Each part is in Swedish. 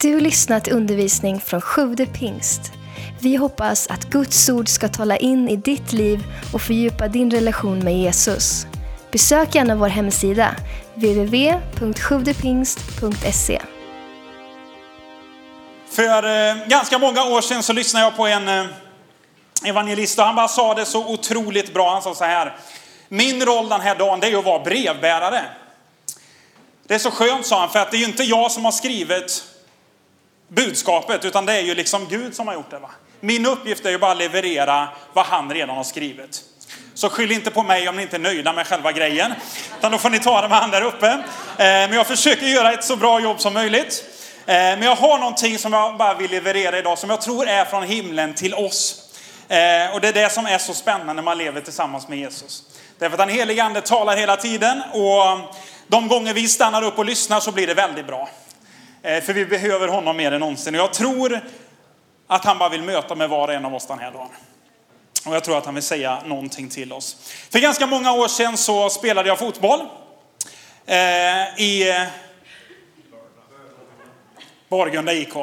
Du lyssnat till undervisning från Sjude pingst. Vi hoppas att Guds ord ska tala in i ditt liv och fördjupa din relation med Jesus. Besök gärna vår hemsida, www.sjuvdepingst.se. För eh, ganska många år sedan så lyssnade jag på en eh, evangelist och han bara sa det så otroligt bra. Han sa så här. Min roll den här dagen det är att vara brevbärare. Det är så skönt sa han för att det är ju inte jag som har skrivit budskapet utan det är ju liksom Gud som har gjort det. Va? Min uppgift är ju bara att leverera vad han redan har skrivit. Så skyll inte på mig om ni inte är nöjda med själva grejen. Utan då får ni ta det med han där uppe. Eh, men jag försöker göra ett så bra jobb som möjligt. Eh, men jag har någonting som jag bara vill leverera idag som jag tror är från himlen till oss. Eh, och det är det som är så spännande när man lever tillsammans med Jesus. Därför att den helige ande talar hela tiden och de gånger vi stannar upp och lyssnar så blir det väldigt bra. Eh, för vi behöver honom mer än någonsin. Och jag tror att han bara vill möta med var och en av oss den här dagen. Och jag tror att han vill säga någonting till oss. För ganska många år sedan så spelade jag fotboll. Eh, I Borgunda IK.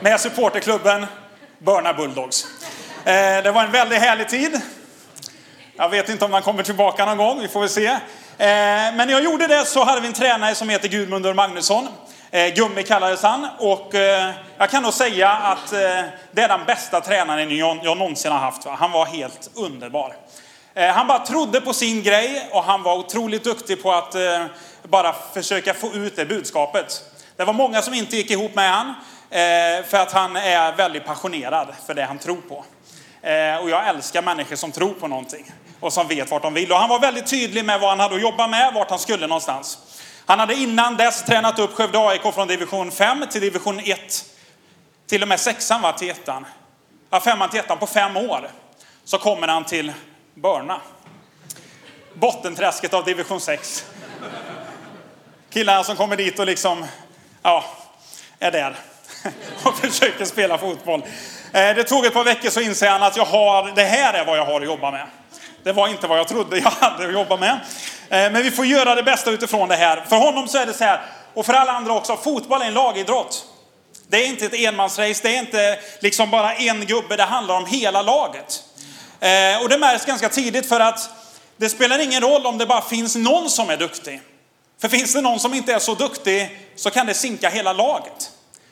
Med supporterklubben Börna Bulldogs. Eh, det var en väldigt härlig tid. Jag vet inte om han kommer tillbaka någon gång, vi får väl se. Eh, Men när jag gjorde det så hade vi en tränare som heter Gudmundur Magnusson. Eh, Gummi kallades han och eh, jag kan nog säga att eh, det är den bästa tränaren jag, jag någonsin har haft. Va? Han var helt underbar. Eh, Han bara trodde på sin grej och han var otroligt duktig på att eh, bara försöka få ut det budskapet. Det var många som inte gick ihop med han eh, för att han är väldigt passionerad för det han tror på. Eh, Och jag älskar människor som tror på någonting och som vet vart de vill. Och han var väldigt tydlig med vad han hade att jobba med, vart han skulle någonstans. Han hade innan dess tränat upp Skövde AIK från division 5 till division 1. Till och med sexan var till ettan. Ja, femman till ettan på fem år. Så kommer han till Börna. Bottenträsket av division 6. Killarna som kommer dit och liksom, ja, är där. Och försöker spela fotboll. Eh, det tog ett par veckor så inser han att jag har, det här är vad jag har att jobba med. Det var inte vad jag trodde jag hade att jobba med. Eh, men vi får göra det bästa utifrån det här. För honom så är det så här, och för alla andra också, fotboll är en lagidrott. Det är inte ett enmansrace, det är inte liksom bara en gubbe, det handlar om hela laget. Eh, och det märks ganska tidigt för att det spelar ingen roll om det bara finns någon som är duktig. För finns det någon som inte är så duktig så kan det sinka hela laget.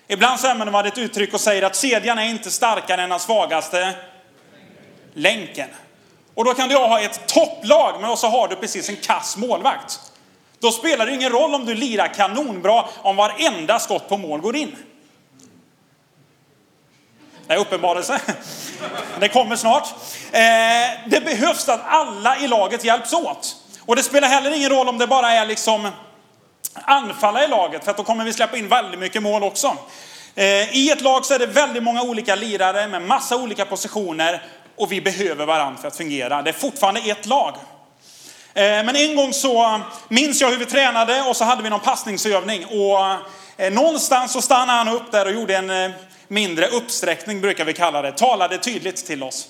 Ibland så använder man ett uttryck och säger att kedjan är inte starkare än den svagaste länken. Och då kan du ha ett topplag men så har du precis en kass målvakt. Då spelar det ingen roll om du lirar kanonbra om varenda skott på mål går in. Det är uppenbarelse. Det kommer snart. Eh, det behövs att alla i laget hjälps åt. Och det spelar heller ingen roll om det bara är liksom anfalla i laget, för att då kommer vi släppa in väldigt mycket mål också. Eh, I ett lag så är det väldigt många olika lirare med massa olika positioner och vi behöver varandra för att fungera. Det är fortfarande ett lag. Eh, men en gång så eh, minns jag hur vi tränade och så hade vi någon passningsövning. Och eh, någonstans så stannade han upp där och gjorde en mindre uppsträckning brukar vi kalla det. Talade tydligt till oss.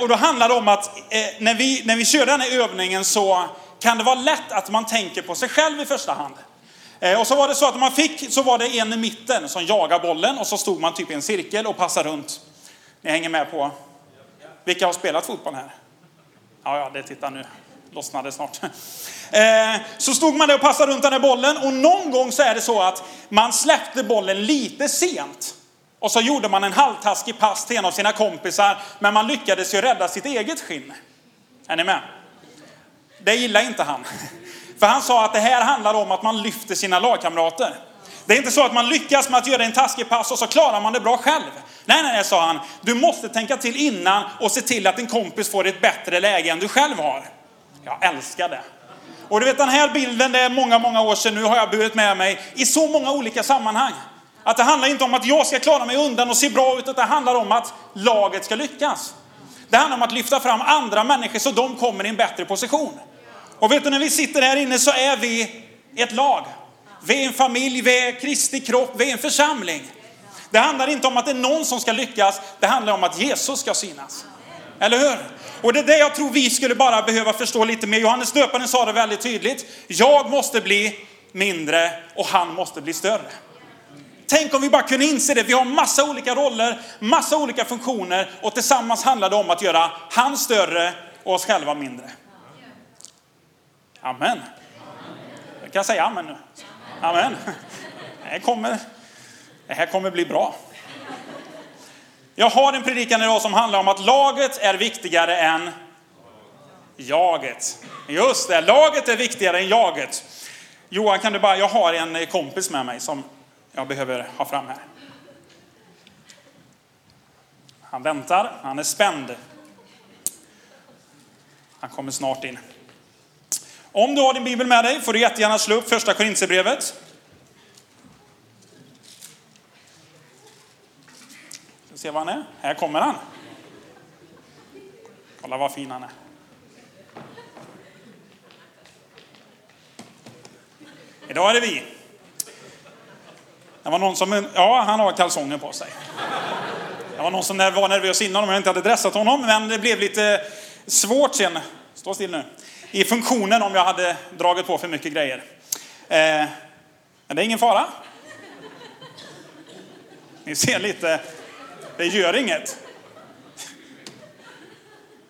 Och då handlar det om att när vi, när vi kör den här övningen så kan det vara lätt att man tänker på sig själv i första hand. Och så var det så att när man fick så var det en i mitten som jagade bollen och så stod man typ i en cirkel och passade runt. Ni hänger med på? Vilka har spelat fotboll här? Ja, ja, det tittar nu. Lossnade snart. Eh, så stod man där och passade runt den här bollen och någon gång så är det så att man släppte bollen lite sent. Och så gjorde man en halvtaskig pass till en av sina kompisar, men man lyckades ju rädda sitt eget skinn. Är ni med? Det gillar inte han. För han sa att det här handlar om att man lyfter sina lagkamrater. Det är inte så att man lyckas med att göra en taskig pass och så klarar man det bra själv. Nej, nej, nej, sa han. Du måste tänka till innan och se till att din kompis får ett bättre läge än du själv har. Jag älskar det. Och du vet den här bilden, det är många, många år sedan nu har jag burit med mig i så många olika sammanhang. Att det handlar inte om att jag ska klara mig undan och se bra ut, utan det handlar om att laget ska lyckas. Det handlar om att lyfta fram andra människor så de kommer i en bättre position. Och vet du, när vi sitter här inne så är vi ett lag. Vi är en familj, vi är Kristi kropp, vi är en församling. Det handlar inte om att det är någon som ska lyckas, det handlar om att Jesus ska synas. Eller hur? Och det är det jag tror vi skulle bara behöva förstå lite mer. Johannes döparen sa det väldigt tydligt. Jag måste bli mindre och han måste bli större. Tänk om vi bara kunde inse det. Vi har massa olika roller, massa olika funktioner och tillsammans handlar det om att göra han större och oss själva mindre. Amen. Jag kan säga amen nu. Amen. Det här kommer, det här kommer bli bra. Jag har en predikan idag som handlar om att laget är viktigare än jaget. Just det, laget är viktigare än jaget. Johan, kan du bara, jag har en kompis med mig som jag behöver ha fram här. Han väntar, han är spänd. Han kommer snart in. Om du har din bibel med dig får du jättegärna slå upp första Korintierbrevet. Ska se var han är. Här kommer han. Kolla vad fin han är. Idag är det vi. Det var någon som, ja han har kalsonger på sig. Det var någon som var nervös innan om jag inte hade dressat honom, men det blev lite svårt sen. Stå still nu. I funktionen om jag hade dragit på för mycket grejer. Eh, men det är ingen fara. Ni ser lite, det gör inget.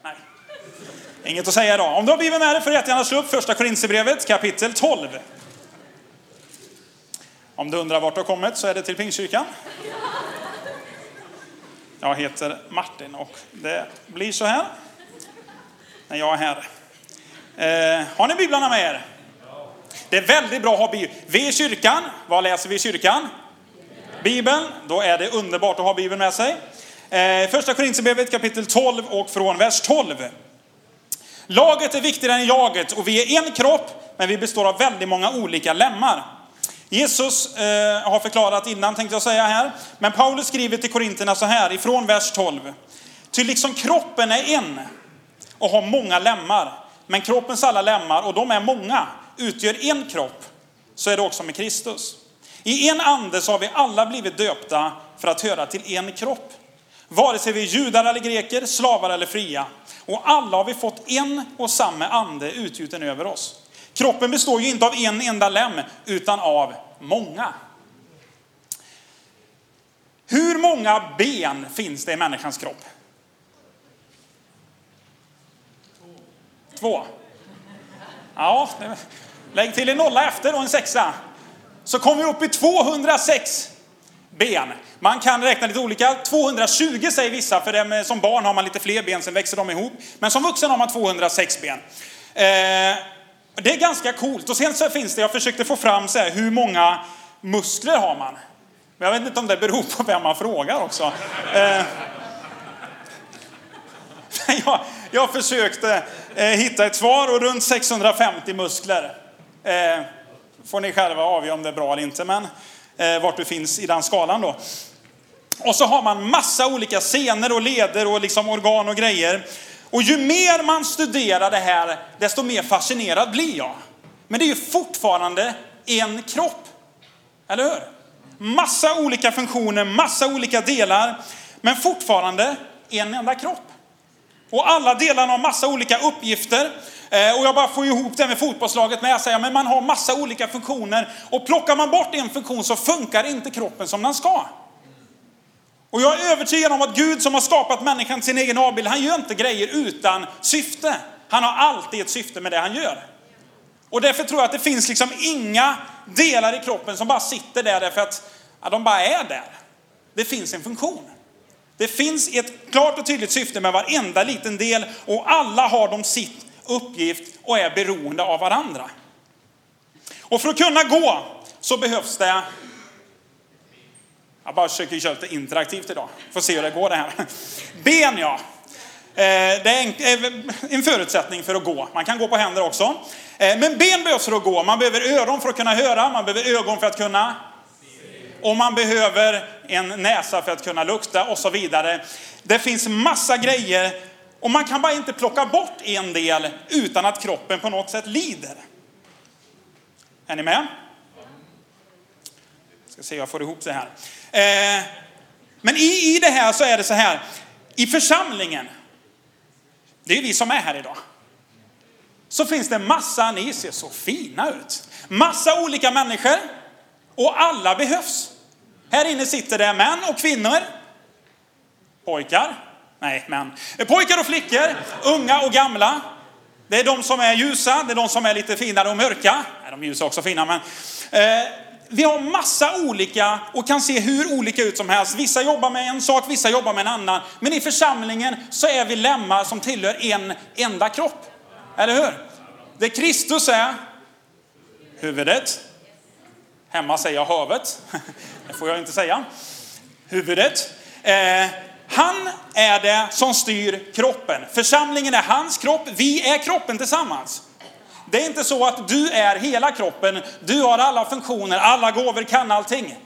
Nej. Inget att säga idag. Om du har blivit med dig får du jättegärna slå upp första Korinthierbrevet kapitel 12. Om du undrar vart du har kommit så är det till Pingstkyrkan. Jag heter Martin och det blir så här när jag är här. Eh, har ni biblarna med er? Det är väldigt bra att ha bibeln. Vi i kyrkan, vad läser vi i kyrkan? Bibeln. Då är det underbart att ha bibeln med sig. Eh, första Korinthierbrevet kapitel 12 och från vers 12. Laget är viktigare än jaget och vi är en kropp, men vi består av väldigt många olika lemmar. Jesus eh, har förklarat innan tänkte jag säga här. Men Paulus skriver till Korinterna så här ifrån vers 12. Ty liksom kroppen är en och har många lemmar. Men kroppens alla lemmar, och de är många, utgör en kropp. Så är det också med Kristus. I en ande så har vi alla blivit döpta för att höra till en kropp. Vare sig vi är judar eller greker, slavar eller fria. Och alla har vi fått en och samma ande utgjuten över oss. Kroppen består ju inte av en enda lem, utan av många. Hur många ben finns det i människans kropp? Två. Ja, lägg till en nolla efter och en sexa. Så kommer vi upp i 206 ben. Man kan räkna lite olika. 220 säger vissa, för det eh, som barn har man lite fler ben, sen växer de ihop. Men som vuxen har man 206 ben. Eh, det är ganska coolt. Och sen så finns det, jag försökte få fram så här, hur många muskler har man? Men jag vet inte om det beror på vem man frågar också. Eh, jag, jag försökte eh, hitta ett svar och runt 650 muskler. Eh, får ni själva avgöra om det är bra eller inte, men eh, vart du finns i den skalan då. Och så har man massa olika scener och leder och liksom organ och grejer. Och ju mer man studerar det här, desto mer fascinerad blir jag. Men det är ju fortfarande en kropp. Eller hur? Massa olika funktioner, massa olika delar, men fortfarande en enda kropp. Och alla delarna har massa olika uppgifter. Eh, och jag bara får ihop det med fotbollslaget med. Jag säger, men man har massa olika funktioner. Och plockar man bort en funktion så funkar inte kroppen som den ska. Och jag är övertygad om att Gud som har skapat människan till sin egen avbild, han gör inte grejer utan syfte. Han har alltid ett syfte med det han gör. Och därför tror jag att det finns liksom inga delar i kroppen som bara sitter där därför att ja, de bara är där. Det finns en funktion. Det finns ett klart och tydligt syfte med varenda liten del och alla har de sitt uppgift och är beroende av varandra. Och för att kunna gå så behövs det jag bara försöker köra lite interaktivt idag. Får se hur det går det här. Ben ja. Eh, det är eh, en förutsättning för att gå. Man kan gå på händer också. Eh, men ben behövs för att gå. Man behöver öron för att kunna höra. Man behöver ögon för att kunna och man behöver en näsa för att kunna lukta och så vidare. Det finns massa grejer och man kan bara inte plocka bort en del utan att kroppen på något sätt lider. Är ni med? Jag ska se om jag får ihop det här. Eh, men i, i det här så är det så här, i församlingen, det är vi som är här idag, så finns det massa, ni ser så fina ut, massa olika människor och alla behövs. Här inne sitter det män och kvinnor. Pojkar. Nej, män. Pojkar och flickor, unga och gamla. Det är de som är ljusa, det är de som är lite finare och mörka. Nej, de ljusa är också fina, men... Eh, vi har massa olika och kan se hur olika ut som helst. Vissa jobbar med en sak, vissa jobbar med en annan. Men i församlingen så är vi lemmar som tillhör en enda kropp. Eller hur? Det Kristus är huvudet. Hemma säger jag havet. Det får jag inte säga. Huvudet. Eh, han är det som styr kroppen. Församlingen är hans kropp. Vi är kroppen tillsammans. Det är inte så att du är hela kroppen, du har alla funktioner, alla gåvor, kan allting.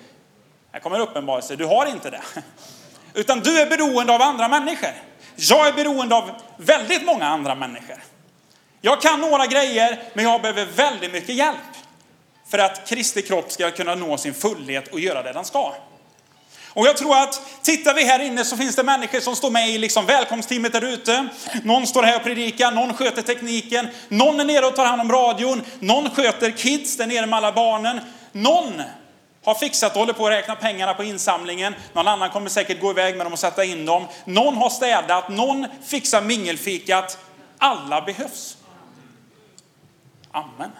Här kommer uppenbarelse, du har inte det. Utan du är beroende av andra människor. Jag är beroende av väldigt många andra människor. Jag kan några grejer, men jag behöver väldigt mycket hjälp. För att Kristi kropp ska kunna nå sin fullhet och göra det den ska. Och jag tror att tittar vi här inne så finns det människor som står med i liksom välkomstteamet där ute. Någon står här och predikar, någon sköter tekniken, någon är nere och tar hand om radion, någon sköter kids där nere med alla barnen. Någon har fixat och håller på att räkna pengarna på insamlingen. Någon annan kommer säkert gå iväg med dem och sätta in dem. Någon har städat, någon fixar mingelfikat. Alla behövs. Amen.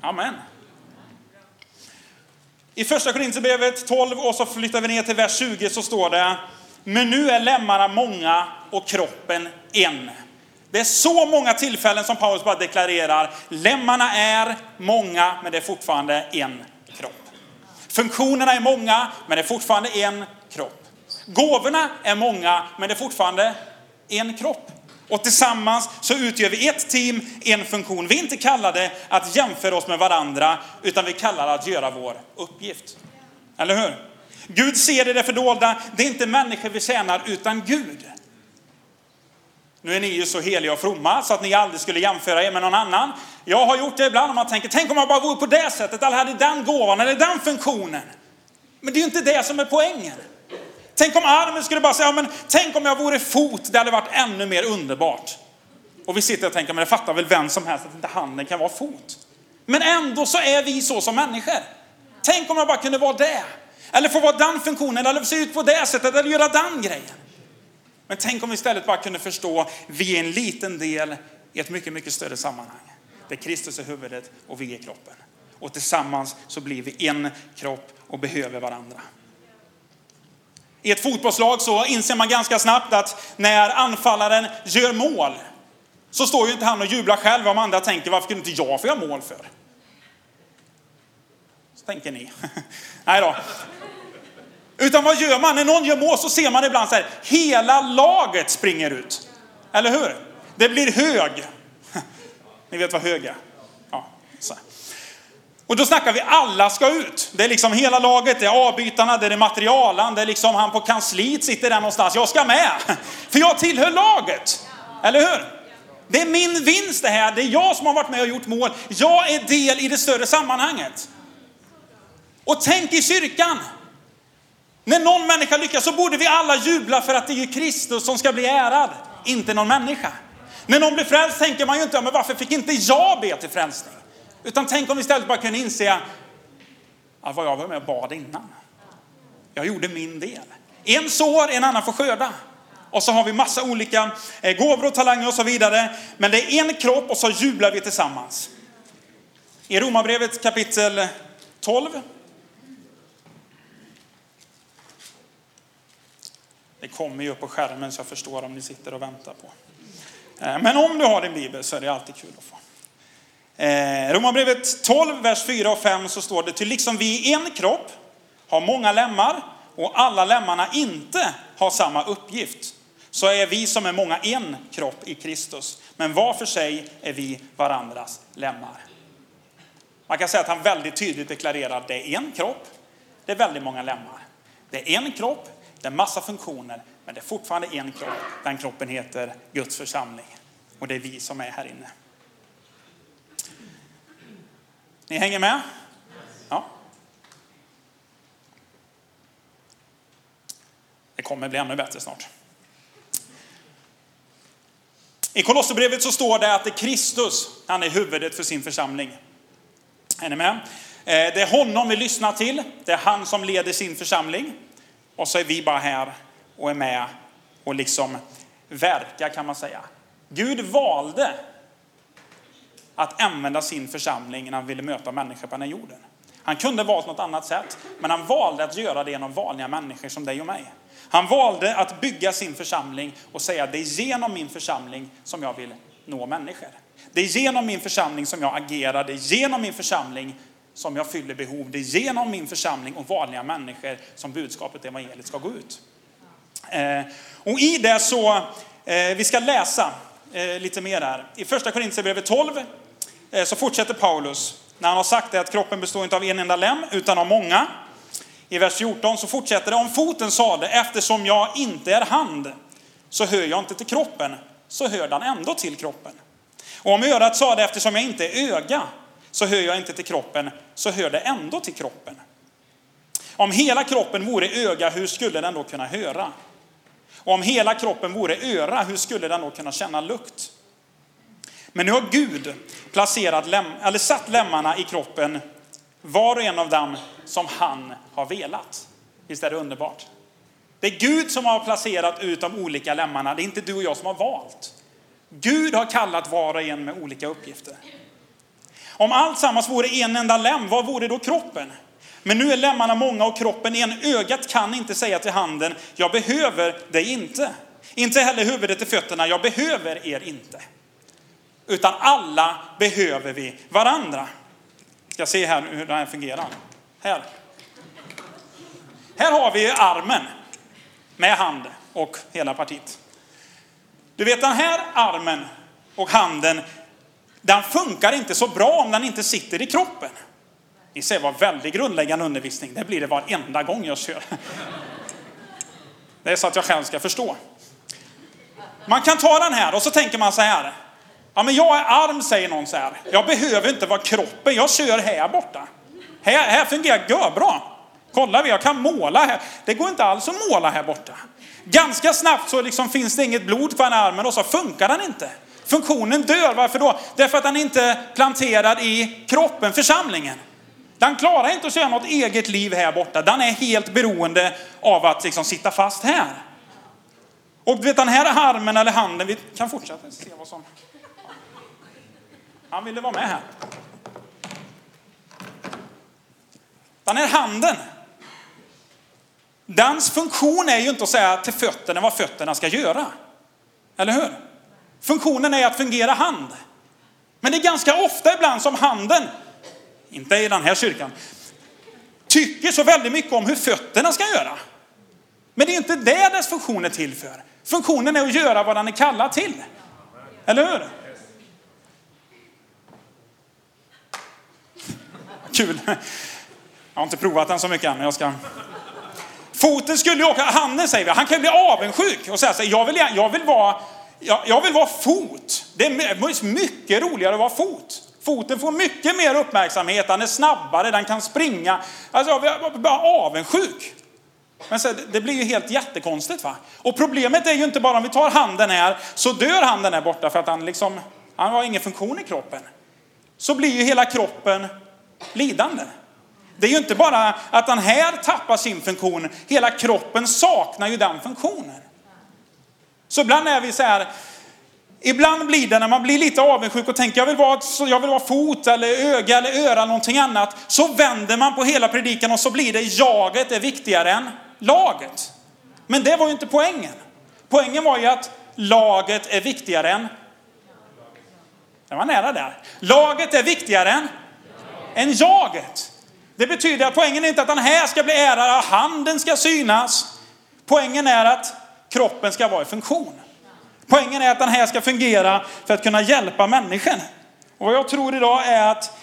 Amen. I första Korinthierbrevet 12 och så flyttar vi ner till vers 20 så står det Men nu är lemmarna många och kroppen en. Det är så många tillfällen som Paulus bara deklarerar lemmarna är många men det är fortfarande en kropp. Funktionerna är många men det är fortfarande en kropp. Gåvorna är många men det är fortfarande en kropp. Och tillsammans så utgör vi ett team, en funktion. Vi är inte kallade att jämföra oss med varandra, utan vi kallar att göra vår uppgift. Eller hur? Gud ser det, det fördolda. Det är inte människor vi tjänar, utan Gud. Nu är ni ju så heliga och fromma så att ni aldrig skulle jämföra er med någon annan. Jag har gjort det ibland och man tänker, tänk om jag bara vore på det sättet, eller hade den gåvan eller den funktionen. Men det är ju inte det som är poängen. Tänk om armen skulle bara säga, ja, men tänk om jag vore fot, det hade varit ännu mer underbart. Och vi sitter och tänker, men det fattar väl vem som helst att inte handen kan vara fot. Men ändå så är vi så som människor. Tänk om jag bara kunde vara det. Eller få vara den funktionen, eller se ut på det sättet, eller göra den grejen. Men tänk om vi istället bara kunde förstå, vi är en liten del i ett mycket, mycket större sammanhang. Där Kristus är huvudet och vi är kroppen. Och tillsammans så blir vi en kropp och behöver varandra. I ett fotbollslag så inser man ganska snabbt att när anfallaren gör mål så står ju inte han och jublar själv om andra tänker varför kunde inte jag få göra mål för? Så tänker ni. Nej då. Utan vad gör man? När någon gör mål så ser man ibland så här, hela laget springer ut. Eller hur? Det blir hög. Ni vet vad hög är? Ja, så. Och då snackar vi alla ska ut. Det är liksom hela laget, det är avbytarna, det är materialen, det är liksom han på kansliet sitter där någonstans. Jag ska med, för jag tillhör laget. Eller hur? Det är min vinst det här, det är jag som har varit med och gjort mål. Jag är del i det större sammanhanget. Och tänk i kyrkan. När någon människa lyckas så borde vi alla jubla för att det är Kristus som ska bli ärad, inte någon människa. När någon blir frälst tänker man ju inte, men varför fick inte jag be till frälsning? Utan tänk om vi istället bara kunde inse att vad jag var med och bad innan. Jag gjorde min del. En sår, en annan får skörda. Och så har vi massa olika eh, gåvor och talanger och så vidare. Men det är en kropp och så jublar vi tillsammans. I Romarbrevet kapitel 12. Det kommer ju upp på skärmen så jag förstår om ni sitter och väntar på. Eh, men om du har din bibel så är det alltid kul att få. Eh, Romarbrevet 12, vers 4 och 5 så står det, till liksom vi i en kropp har många lemmar och alla lemmarna inte har samma uppgift, så är vi som är många en kropp i Kristus. Men var för sig är vi varandras lemmar. Man kan säga att han väldigt tydligt deklarerar att det är en kropp, det är väldigt många lemmar. Det är en kropp, det är massa funktioner, men det är fortfarande en kropp. Den kroppen heter Guds församling. Och det är vi som är här inne. Ni hänger med? Ja. Det kommer bli ännu bättre snart. I Kolosserbrevet så står det att det är Kristus, han är huvudet för sin församling. Är ni med? Eh, det är honom vi lyssnar till. Det är han som leder sin församling. Och så är vi bara här och är med och liksom verkar kan man säga. Gud valde att använda sin församling när han ville möta människor på den här jorden. Han kunde valt något annat sätt, men han valde att göra det genom vanliga människor som dig och mig. Han valde att bygga sin församling och säga det är genom min församling som jag vill nå människor. Det är genom min församling som jag agerar, det är genom min församling som jag fyller behov. Det är genom min församling och vanliga människor som budskapet evangeliet ska gå ut. Eh, och i det så, eh, vi ska läsa eh, lite mer här. I första Korintierbrevet 12 Eh, så fortsätter Paulus när han har sagt det att kroppen består inte av en enda lem utan av många. I vers 14 så fortsätter det, om foten sade eftersom jag inte är hand så hör jag inte till kroppen, så hör den ändå till kroppen. Och om örat sade eftersom jag inte är öga så hör jag inte till kroppen, så hör det ändå till kroppen. Om hela kroppen vore öga, hur skulle den då kunna höra? Och om hela kroppen vore öra, hur skulle den då kunna känna lukt? Men nu har Gud placerat lem, eller satt lemmarna i kroppen, var och en av dem som han har velat. Visst är det underbart? Det är Gud som har placerat ut de olika lemmarna, det är inte du och jag som har valt. Gud har kallat var och en med olika uppgifter. Om allt sammans vore en enda lem, vad vore då kroppen? Men nu är lemmarna många och kroppen en. Ögat kan inte säga till handen, jag behöver dig inte. Inte heller huvudet till fötterna, jag behöver er inte. Utan alla behöver vi varandra. Jag ska se här hur den här fungerar. Här. Här har vi armen med hand och hela partiet. Du vet den här armen och handen, den funkar inte så bra om den inte sitter i kroppen. Ni ser vad väldigt grundläggande undervisning. Det blir det varenda gång jag kör. Det är så att jag själv ska förstå. Man kan ta den här och så tänker man så här. Ja, men jag är arm, säger någon så här. Jag behöver inte vara kroppen, jag kör här borta. Här, här fungerar jag bra. Kolla, jag kan måla här. Det går inte alls att måla här borta. Ganska snabbt så liksom finns det inget blod på den armen och så funkar den inte. Funktionen dör. Varför då? Därför att den inte är planterad i kroppen, församlingen. Den klarar inte att köra något eget liv här borta. Den är helt beroende av att liksom sitta fast här. Och du vet den här armen eller handen, vi kan fortsätta se vad som... Han ville vara med här. Den här handen. Dens funktion är ju inte att säga till fötterna vad fötterna ska göra. Eller hur? Funktionen är att fungera hand. Men det är ganska ofta ibland som handen inte i den här kyrkan, tycker så väldigt mycket om hur fötterna ska göra. Men det är inte det dess funktion är till för. Funktionen är att göra vad den är kallad till. Eller hur? Kul. Jag har inte provat den så mycket än, men jag ska... Foten skulle ju åka, handen säger vi, han kan ju bli avundsjuk och säga så jag vill, jag vill vara, jag, jag vill vara fot. Det är mycket roligare att vara fot. Foten får mycket mer uppmärksamhet, den är snabbare, den kan springa. Alltså, jag blir bara avundsjuk. Men så, det blir ju helt jättekonstigt. Va? Och problemet är ju inte bara om vi tar handen här, så dör handen här borta för att han liksom, han har ingen funktion i kroppen. Så blir ju hela kroppen lidande. Det är ju inte bara att den här tappar sin funktion, hela kroppen saknar ju den funktionen. Så ibland är vi så här, Ibland blir det när man blir lite avundsjuk och tänker jag vill vara, jag vill vara fot eller öga eller öra eller någonting annat. Så vänder man på hela predikan och så blir det jaget är viktigare än laget. Men det var ju inte poängen. Poängen var ju att laget är viktigare än... Det var nära där. Laget är viktigare än, än jaget. Det betyder att poängen är inte att den här ska bli ärad, handen ska synas. Poängen är att kroppen ska vara i funktion. Poängen är att den här ska fungera för att kunna hjälpa människan. Och vad jag tror idag är att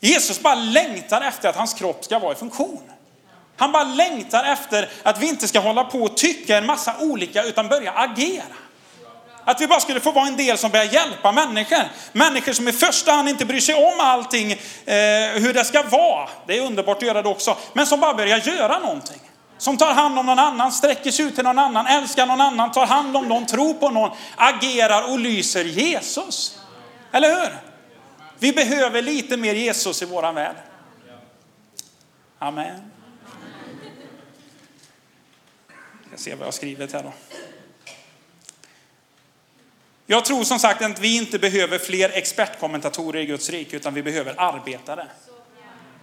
Jesus bara längtar efter att hans kropp ska vara i funktion. Han bara längtar efter att vi inte ska hålla på och tycka en massa olika utan börja agera. Att vi bara skulle få vara en del som börjar hjälpa människor. Människor som i första hand inte bryr sig om allting, eh, hur det ska vara. Det är underbart att göra det också. Men som bara börjar göra någonting. Som tar hand om någon annan, sträcker sig ut till någon annan, älskar någon annan, tar hand om någon, tror på någon, agerar och lyser Jesus. Eller hur? Vi behöver lite mer Jesus i våran värld. Amen. Jag ska se vad jag har skrivit här då. Jag tror som sagt att vi inte behöver fler expertkommentatorer i Guds rike, utan vi behöver arbetare.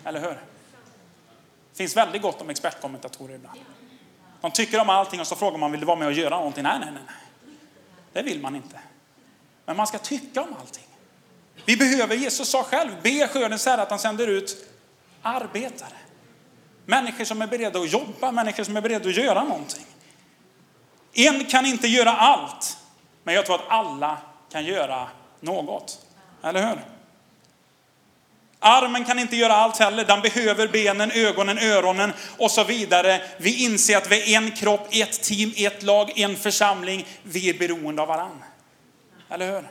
Eller hur? Det finns väldigt gott om expertkommentatorer ibland. De tycker om allting och så frågar man, vill du vara med och göra någonting? Nej, nej, nej. Det vill man inte. Men man ska tycka om allting. Vi behöver, Jesus sa själv, be skördens herre att han sänder ut arbetare. Människor som är beredda att jobba, människor som är beredda att göra någonting. En kan inte göra allt, men jag tror att alla kan göra något. Eller hur? Armen kan inte göra allt heller. Den behöver benen, ögonen, öronen och så vidare. Vi inser att vi är en kropp, ett team, ett lag, en församling. Vi är beroende av varandra. Eller hur?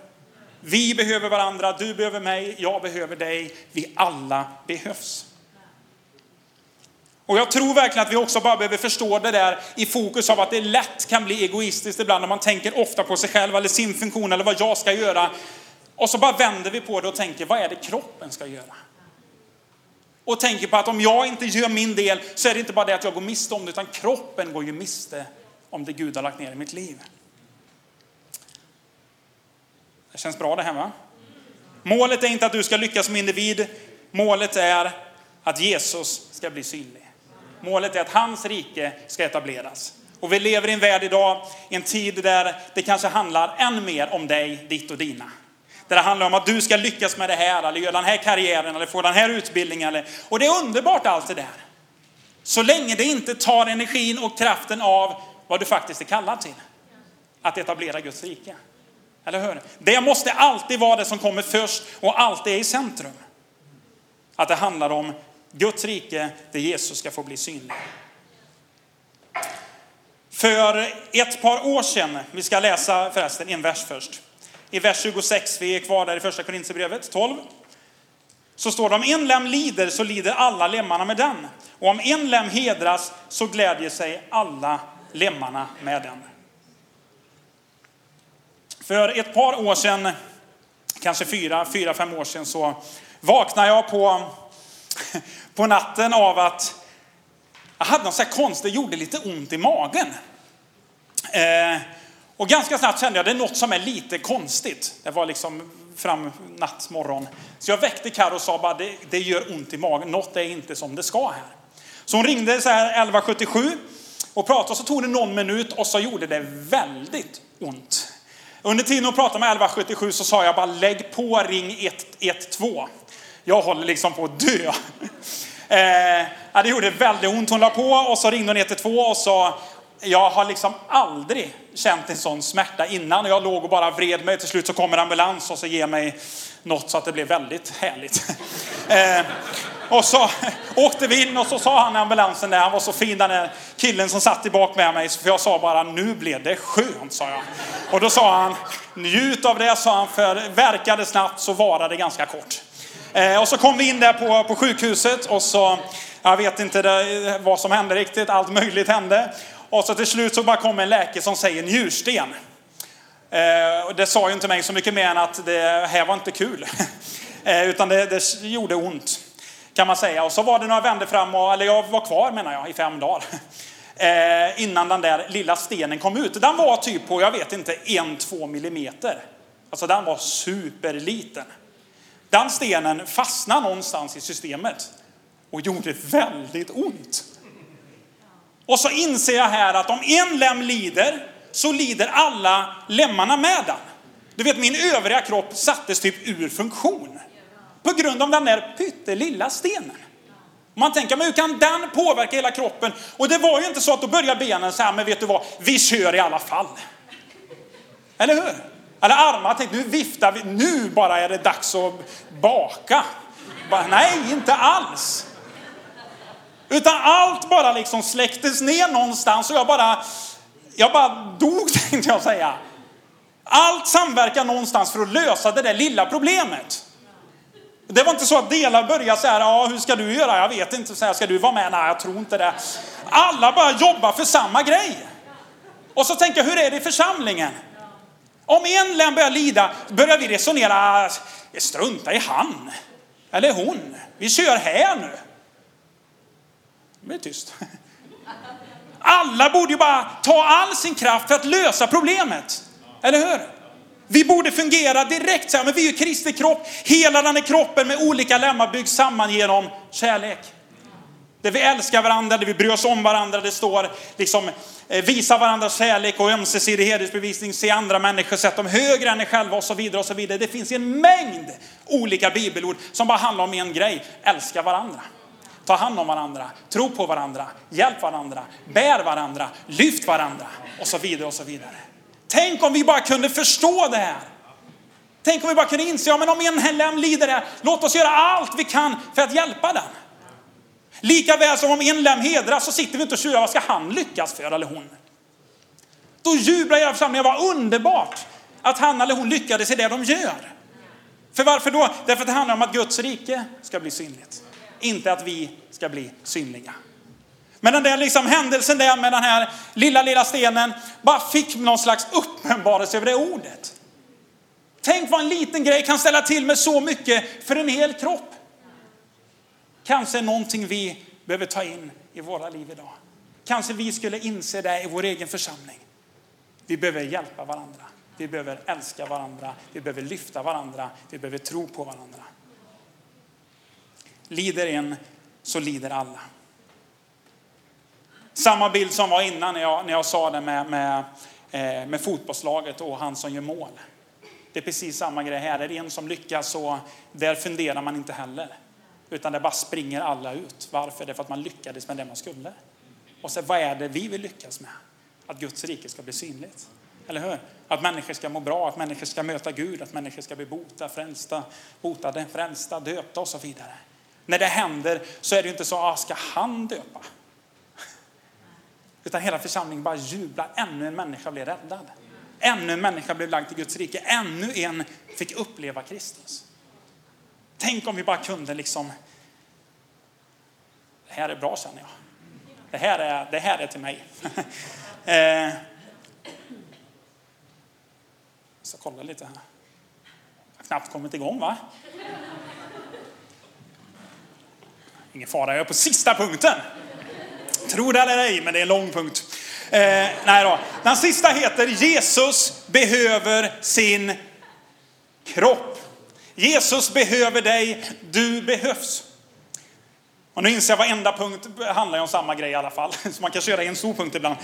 Vi behöver varandra, du behöver mig, jag behöver dig. Vi alla behövs. Och jag tror verkligen att vi också bara behöver förstå det där i fokus av att det lätt kan bli egoistiskt ibland när man tänker ofta på sig själv eller sin funktion eller vad jag ska göra. Och så bara vänder vi på det och tänker, vad är det kroppen ska göra? Och tänker på att om jag inte gör min del så är det inte bara det att jag går miste om det, utan kroppen går ju miste om det Gud har lagt ner i mitt liv. Det känns bra det här va? Målet är inte att du ska lyckas som individ. Målet är att Jesus ska bli synlig. Målet är att hans rike ska etableras. Och vi lever i en värld idag, i en tid där det kanske handlar än mer om dig, ditt och dina. Där det handlar om att du ska lyckas med det här, eller göra den här karriären, eller få den här utbildningen. Eller... Och det är underbart allt det där. Så länge det inte tar energin och kraften av vad du faktiskt är kallad till. Att etablera Guds rike. Eller hur? Det måste alltid vara det som kommer först och alltid är i centrum. Att det handlar om Guds rike där Jesus ska få bli synlig. För ett par år sedan, vi ska läsa förresten en vers först. I vers 26, vi är kvar där i första Korinthierbrevet 12. Så står det om en lem lider så lider alla lemmarna med den. Och om en lem hedras så glädjer sig alla lemmarna med den. För ett par år sedan, kanske fyra, fyra, fem år sedan så vaknade jag på på natten av att jag hade något så här konstigt, det gjorde lite ont i magen. Eh, och ganska snabbt kände jag att det är något som är lite konstigt. Det var liksom fram natt, morgon. Så jag väckte Karo och sa bara det, det gör ont i magen, något är inte som det ska här. Så hon ringde så här 1177 och pratade och så tog det någon minut och så gjorde det väldigt ont. Under tiden hon pratade med 1177 så sa jag bara lägg på ring 112. Jag håller liksom på att dö. Eh, det gjorde väldigt ont. Hon la på och så ringde hon 112 och sa jag har liksom aldrig känt en sån smärta innan. Jag låg och bara vred mig. Till slut så kommer ambulans och så ger mig något så att det blev väldigt härligt. Eh, och så åkte vi in och så sa han i ambulansen där, han var så fin den där killen som satt i bak med mig. För jag sa bara, nu blev det skönt, sa jag. Och då sa han, njut av det, sa han, för verkade snabbt så varade det ganska kort. Eh, och så kom vi in där på, på sjukhuset och så, jag vet inte det, vad som hände riktigt, allt möjligt hände. Och så till slut så bara kom en läkare som säger njursten. Eh, och det sa ju inte mig så mycket mer än att det här var inte kul. eh, utan det, det gjorde ont, kan man säga. Och så var det några vändor fram, och, eller jag var kvar menar jag, i fem dagar. Eh, innan den där lilla stenen kom ut. Den var typ på, jag vet inte, en, två millimeter. Alltså den var superliten. Den stenen fastnade någonstans i systemet och gjorde väldigt ont. Och så inser jag här att om en lem lider så lider alla lemmarna med den. Du vet min övriga kropp sattes typ ur funktion. På grund av den där pyttelilla stenen. Man tänker, men hur kan den påverka hela kroppen? Och det var ju inte så att då började benen så här, men vet du vad, vi kör i alla fall. Eller hur? Eller armar, tänkte nu viftar vi, nu bara är det dags att baka. Bara, nej, inte alls. Utan allt bara liksom släcktes ner någonstans och jag bara, jag bara dog tänkte jag säga. Allt samverkar någonstans för att lösa det där lilla problemet. Det var inte så att delar började så här, ja hur ska du göra? Jag vet inte, så här, ska du vara med? Nej, jag tror inte det. Alla bara jobbar för samma grej. Och så tänker jag, hur är det i församlingen? Om en lem börjar lida börjar vi resonera, strunta i han eller hon. Vi kör här nu. Det blir tyst. Alla borde ju bara ta all sin kraft för att lösa problemet. Eller hur? Vi borde fungera direkt så här, men vi är ju Kristi kropp. Hela den här kroppen med olika lemmar byggs samman genom kärlek. Där vi älskar varandra, där vi bryr oss om varandra. Det står liksom eh, visa varandras kärlek och ömsesidig hedersbevisning, se andra människor, sätt dem högre än er själva och så vidare och så vidare. Det finns en mängd olika bibelord som bara handlar om en grej, älska varandra. Ta hand om varandra, tro på varandra, hjälp varandra, bär varandra, lyft varandra och så vidare och så vidare. Tänk om vi bara kunde förstå det här. Tänk om vi bara kunde inse, ja men om en lem lider här, låt oss göra allt vi kan för att hjälpa den. Lika väl som om en lem hedras så sitter vi inte och tjurar, vad ska han lyckas för eller hon? Då jublar hela församlingen, vad underbart att han eller hon lyckades i det de gör. För varför då? Därför att det handlar om att Guds rike ska bli synligt. Inte att vi ska bli synliga. Men den där liksom händelsen där med den här lilla, lilla stenen bara fick någon slags uppenbarelse över det ordet. Tänk vad en liten grej kan ställa till med så mycket för en hel kropp. Kanske är någonting vi behöver ta in i våra liv idag. Kanske vi skulle inse det i vår egen församling. Vi behöver hjälpa varandra. Vi behöver älska varandra. Vi behöver lyfta varandra. Vi behöver tro på varandra. Lider en så lider alla. Samma bild som var innan när jag, när jag sa det med, med, eh, med fotbollslaget och han som gör mål. Det är precis samma grej här. Är det en som lyckas så där funderar man inte heller. Utan det bara springer alla ut. Varför? Det är för att man lyckades med det man skulle. Och så vad är det vi vill lyckas med? Att Guds rike ska bli synligt. Eller hur? Att människor ska må bra, att människor ska möta Gud, att människor ska bli bota, frälsta, botade, frälsta, döpta och så vidare. När det händer så är det inte så, ah, ska han döpa? Utan hela församlingen bara jublar. Ännu en människa blev räddad. Ännu en människa blev lagd till Guds rike. Ännu en fick uppleva Kristus. Tänk om vi bara kunde liksom, det här är bra känner jag. Det här är, det här är till mig. eh, jag ska kolla lite här. Jag har knappt kommit igång va? Ingen fara, jag är på sista punkten. Tro det eller ej, men det är en lång punkt. Eh, nej då. Den sista heter Jesus behöver sin kropp. Jesus behöver dig, du behövs. Och nu inser jag varenda punkt handlar om samma grej i alla fall. Så man kan köra en stor punkt ibland.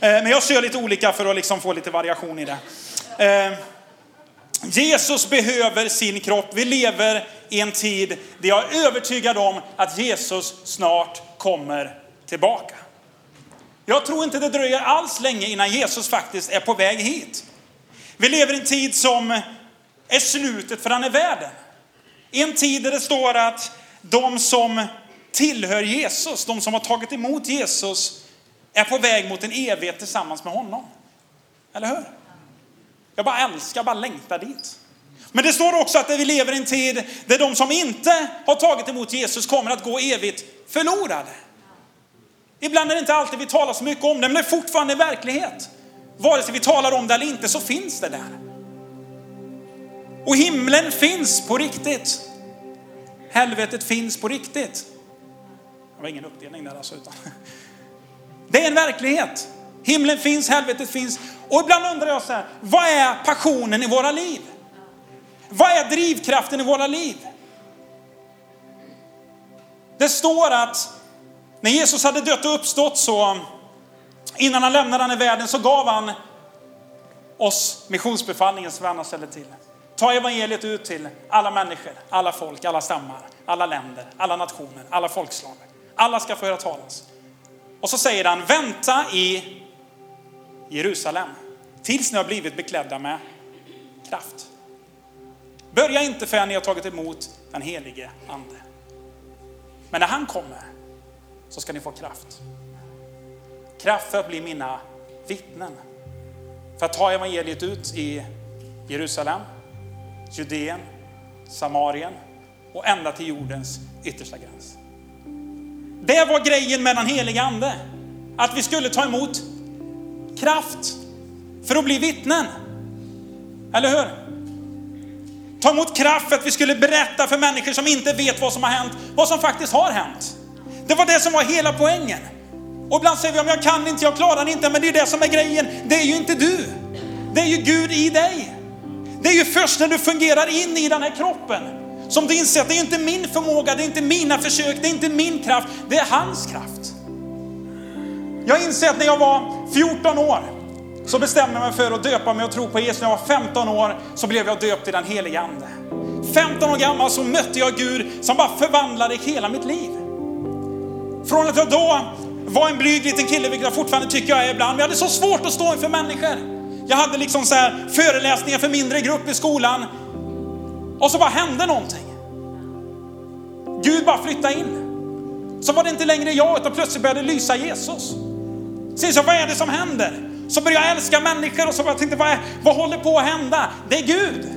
Eh, men jag kör lite olika för att liksom få lite variation i det. Eh, Jesus behöver sin kropp. Vi lever i en tid där jag är övertygad om att Jesus snart kommer tillbaka. Jag tror inte det dröjer alls länge innan Jesus faktiskt är på väg hit. Vi lever i en tid som är slutet för den här världen. I en tid där det står att de som tillhör Jesus, de som har tagit emot Jesus, är på väg mot en evighet tillsammans med honom. Eller hur? Jag bara älskar, bara längtar dit. Men det står också att vi lever i en tid där de som inte har tagit emot Jesus kommer att gå evigt förlorade. Ibland är det inte alltid vi talar så mycket om det, men det är fortfarande verklighet. Vare sig vi talar om det eller inte så finns det där. Och himlen finns på riktigt. Helvetet finns på riktigt. Det var ingen uppdelning där alltså. Utan. Det är en verklighet. Himlen finns, helvetet finns. Och ibland undrar jag så här, vad är passionen i våra liv? Vad är drivkraften i våra liv? Det står att när Jesus hade dött och uppstått så, innan han lämnade den här världen så gav han oss missionsbefallningen som vi annars ställer till. Ta evangeliet ut till alla människor, alla folk, alla stammar, alla länder, alla nationer, alla folkslag. Alla ska få höra talas. Och så säger han, vänta i Jerusalem tills ni har blivit beklädda med kraft. Börja inte förrän ni har tagit emot den helige ande. Men när han kommer så ska ni få kraft. Kraft för att bli mina vittnen. För att ta evangeliet ut i Jerusalem, Judeen, Samarien och ända till jordens yttersta gräns. Det var grejen med den heliga ande. Att vi skulle ta emot kraft för att bli vittnen. Eller hur? Ta emot kraft för att vi skulle berätta för människor som inte vet vad som har hänt, vad som faktiskt har hänt. Det var det som var hela poängen. Och ibland säger vi, om jag kan inte, jag klarar inte, men det är det som är grejen. Det är ju inte du. Det är ju Gud i dig. Det är ju först när du fungerar in i den här kroppen som du inser att det är inte min förmåga, det är inte mina försök, det är inte min kraft, det är hans kraft. Jag inser att när jag var 14 år så bestämde jag mig för att döpa mig och tro på Jesus. När jag var 15 år så blev jag döpt i den helige Ande. 15 år gammal så mötte jag Gud som bara förvandlade hela mitt liv. Från att jag då var en blyg liten kille, vilket jag fortfarande tycker jag är ibland, men jag hade så svårt att stå inför människor. Jag hade liksom så här föreläsningar för mindre grupp i skolan och så bara hände någonting. Gud bara flyttade in. Så var det inte längre jag, utan plötsligt började lysa Jesus. Sen så vad är det som händer? Så började jag älska människor och så bara tänkte, vad, är, vad håller på att hända? Det är Gud.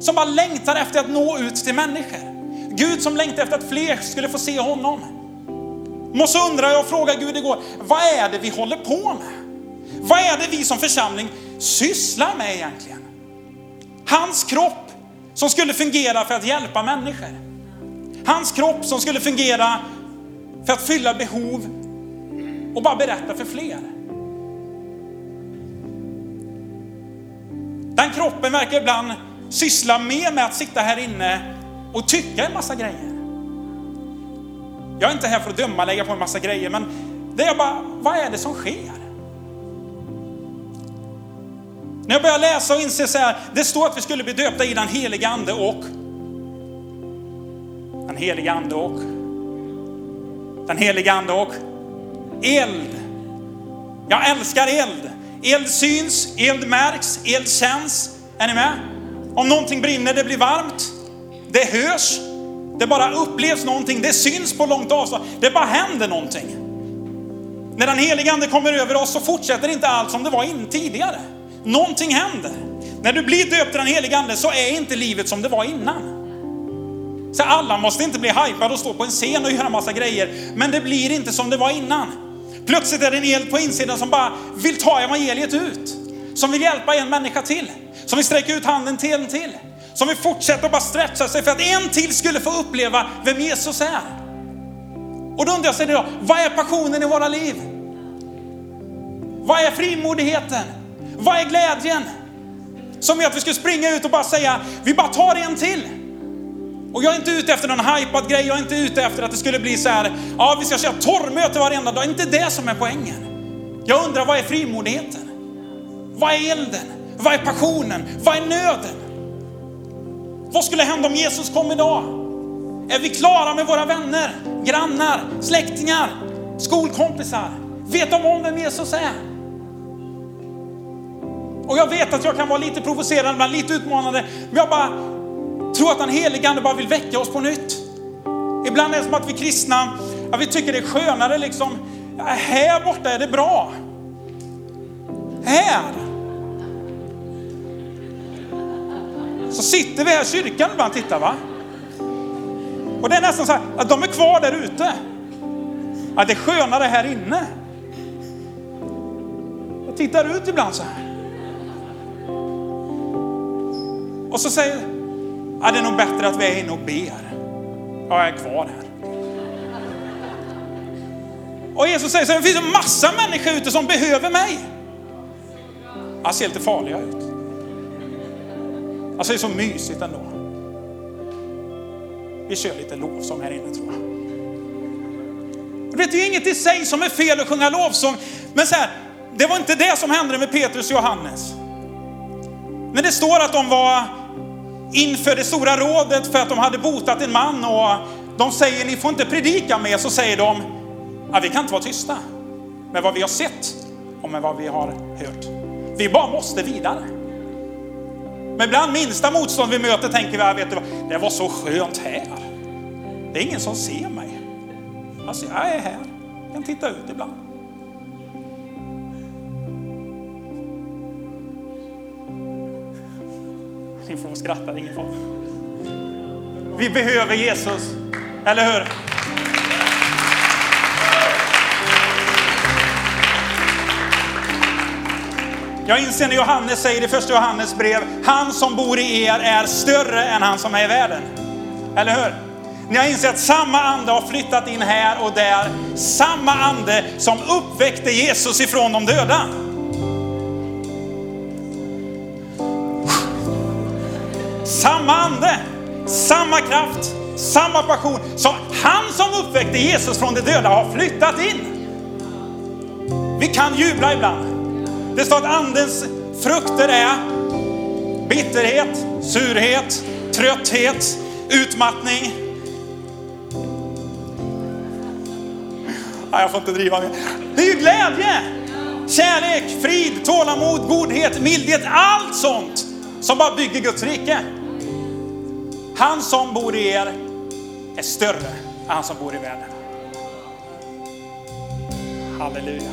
Som bara längtar efter att nå ut till människor. Gud som längtar efter att fler skulle få se honom. Och så undrar jag och frågar Gud igår, vad är det vi håller på med? Vad är det vi som församling sysslar med egentligen? Hans kropp som skulle fungera för att hjälpa människor. Hans kropp som skulle fungera för att fylla behov och bara berätta för fler. Den kroppen verkar ibland syssla mer med att sitta här inne och tycka en massa grejer. Jag är inte här för att döma, lägga på en massa grejer, men det är bara, vad är det som sker? När jag börjar läsa och inser så här, det står att vi skulle bli döpta i den helige ande och den helige ande och den helige ande och eld. Jag älskar eld. Eld syns, eld märks, eld känns. Är ni med? Om någonting brinner, det blir varmt. Det hörs. Det bara upplevs någonting. Det syns på långt avstånd. Det bara händer någonting. När den helige Ande kommer över oss så fortsätter inte allt som det var in tidigare. Någonting händer. När du blir döpt i den helige Ande så är inte livet som det var innan. Så alla måste inte bli hypade och stå på en scen och göra massa grejer. Men det blir inte som det var innan. Plötsligt är det en eld på insidan som bara vill ta evangeliet ut. Som vill hjälpa en människa till. Som vill sträcka ut handen till en till. Som vill fortsätta att bara stretcha sig för att en till skulle få uppleva vem Jesus är. Och då undrar jag sig idag, vad är passionen i våra liv? Vad är frimodigheten? Vad är glädjen? Som är att vi ska springa ut och bara säga, vi bara tar en till. Och jag är inte ute efter någon hypad grej, jag är inte ute efter att det skulle bli så här, ja vi ska köra torrmöte varenda dag. Det är inte det som är poängen. Jag undrar, vad är frimodigheten? Vad är elden? Vad är passionen? Vad är nöden? Vad skulle hända om Jesus kom idag? Är vi klara med våra vänner, grannar, släktingar, skolkompisar? Vet de om vem Jesus är? Och jag vet att jag kan vara lite provocerande, lite utmanande, men jag bara tror att den helige Ande bara vill väcka oss på nytt. Ibland är det som att vi kristna, att vi tycker det är skönare liksom, här borta är det bra. Här. Så sitter vi här i kyrkan ibland och tittar va. Och det är nästan så här, att de är kvar där ute. Att det är skönare här inne. Jag tittar ut ibland så här. Och så säger ja, det är nog bättre att vi är inne och ber. Ja, jag är kvar här. Och Jesus säger så här, det finns en massa människor ute som behöver mig. Jag ser lite farliga ut. Alltså det är så mysigt ändå. Vi kör lite lovsång här inne tror jag. Och det är ju inget i sig som är fel att sjunga lovsång. Men så här, det var inte det som hände med Petrus och Johannes. När det står att de var inför det stora rådet för att de hade botat en man och de säger ni får inte predika mer, så säger de att vi kan inte vara tysta med vad vi har sett och med vad vi har hört. Vi bara måste vidare. Men bland minsta motstånd vi möter tänker vi, vet du vad, det var så skönt här. Det är ingen som ser mig. Alltså jag är här, jag kan titta ut ibland. Ni får skratta, ingen fara. Vi behöver Jesus, eller hur? Jag inser när Johannes säger i första Johannes brev, han som bor i er är större än han som är i världen. Eller hur? Ni har insett att samma ande har flyttat in här och där. Samma ande som uppväckte Jesus ifrån de döda. Samma ande, samma kraft, samma passion. Så han som uppväckte Jesus från de döda har flyttat in. Vi kan jubla ibland. Det står att andens frukter är bitterhet, surhet, trötthet, utmattning. Nej, jag får inte driva mer. Det är ju glädje, kärlek, frid, tålamod, godhet, mildhet, allt sånt som bara bygger Guds rike. Han som bor i er är större än han som bor i världen. Halleluja.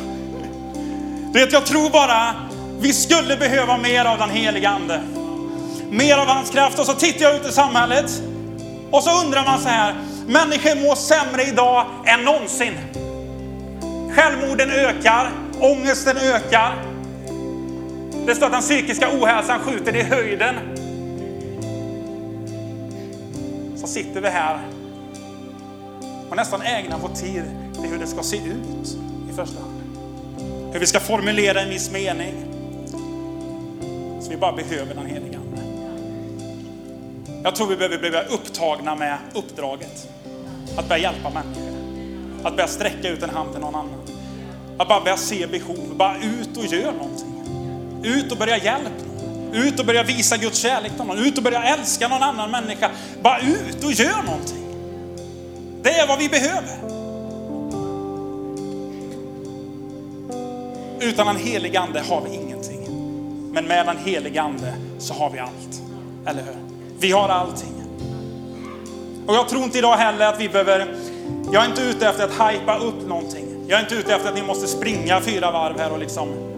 Du vet, jag tror bara vi skulle behöva mer av den heliga Ande. Mer av hans kraft. Och så tittar jag ut i samhället och så undrar man så här, människor mår sämre idag än någonsin. Självmorden ökar, ångesten ökar. Det står att den psykiska ohälsan skjuter i höjden. Så sitter vi här och nästan ägnar vår tid till hur det ska se ut i första hand. Hur vi ska formulera en viss mening. Så vi bara behöver den heliga Ande. Jag tror vi behöver bli upptagna med uppdraget. Att börja hjälpa människor. Att börja sträcka ut en hand till någon annan. Att bara börja se behov. Bara ut och gör någonting. Ut och börja hjälpa någon. Ut och börja visa Guds kärlek till någon. Ut och börja älska någon annan människa. Bara ut och gör någonting. Det är vad vi behöver. Utan en helig ande har vi ingenting. Men med en helig ande så har vi allt. Eller hur? Vi har allting. Och jag tror inte idag heller att vi behöver, jag är inte ute efter att hypa upp någonting. Jag är inte ute efter att ni måste springa fyra varv här och liksom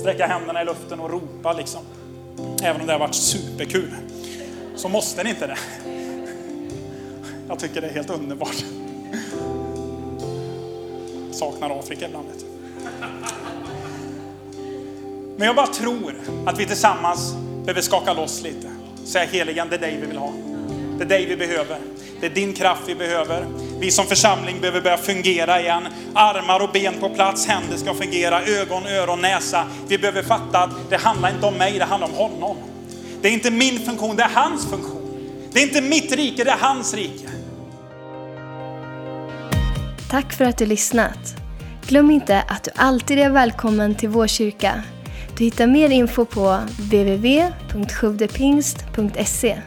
sträcka händerna i luften och ropa liksom. Även om det har varit superkul. Så måste ni inte det. Jag tycker det är helt underbart. Saknar Afrika ibland. Vet. Men jag bara tror att vi tillsammans behöver skaka loss lite. Säga heligan, det är dig vi vill ha. Det är dig vi behöver. Det är din kraft vi behöver. Vi som församling behöver börja fungera igen. Armar och ben på plats, händer ska fungera, ögon, öron, näsa. Vi behöver fatta att det handlar inte om mig, det handlar om honom. Det är inte min funktion, det är hans funktion. Det är inte mitt rike, det är hans rike. Tack för att du lyssnat. Glöm inte att du alltid är välkommen till vår kyrka. Du hittar mer info på www.sjodepingst.se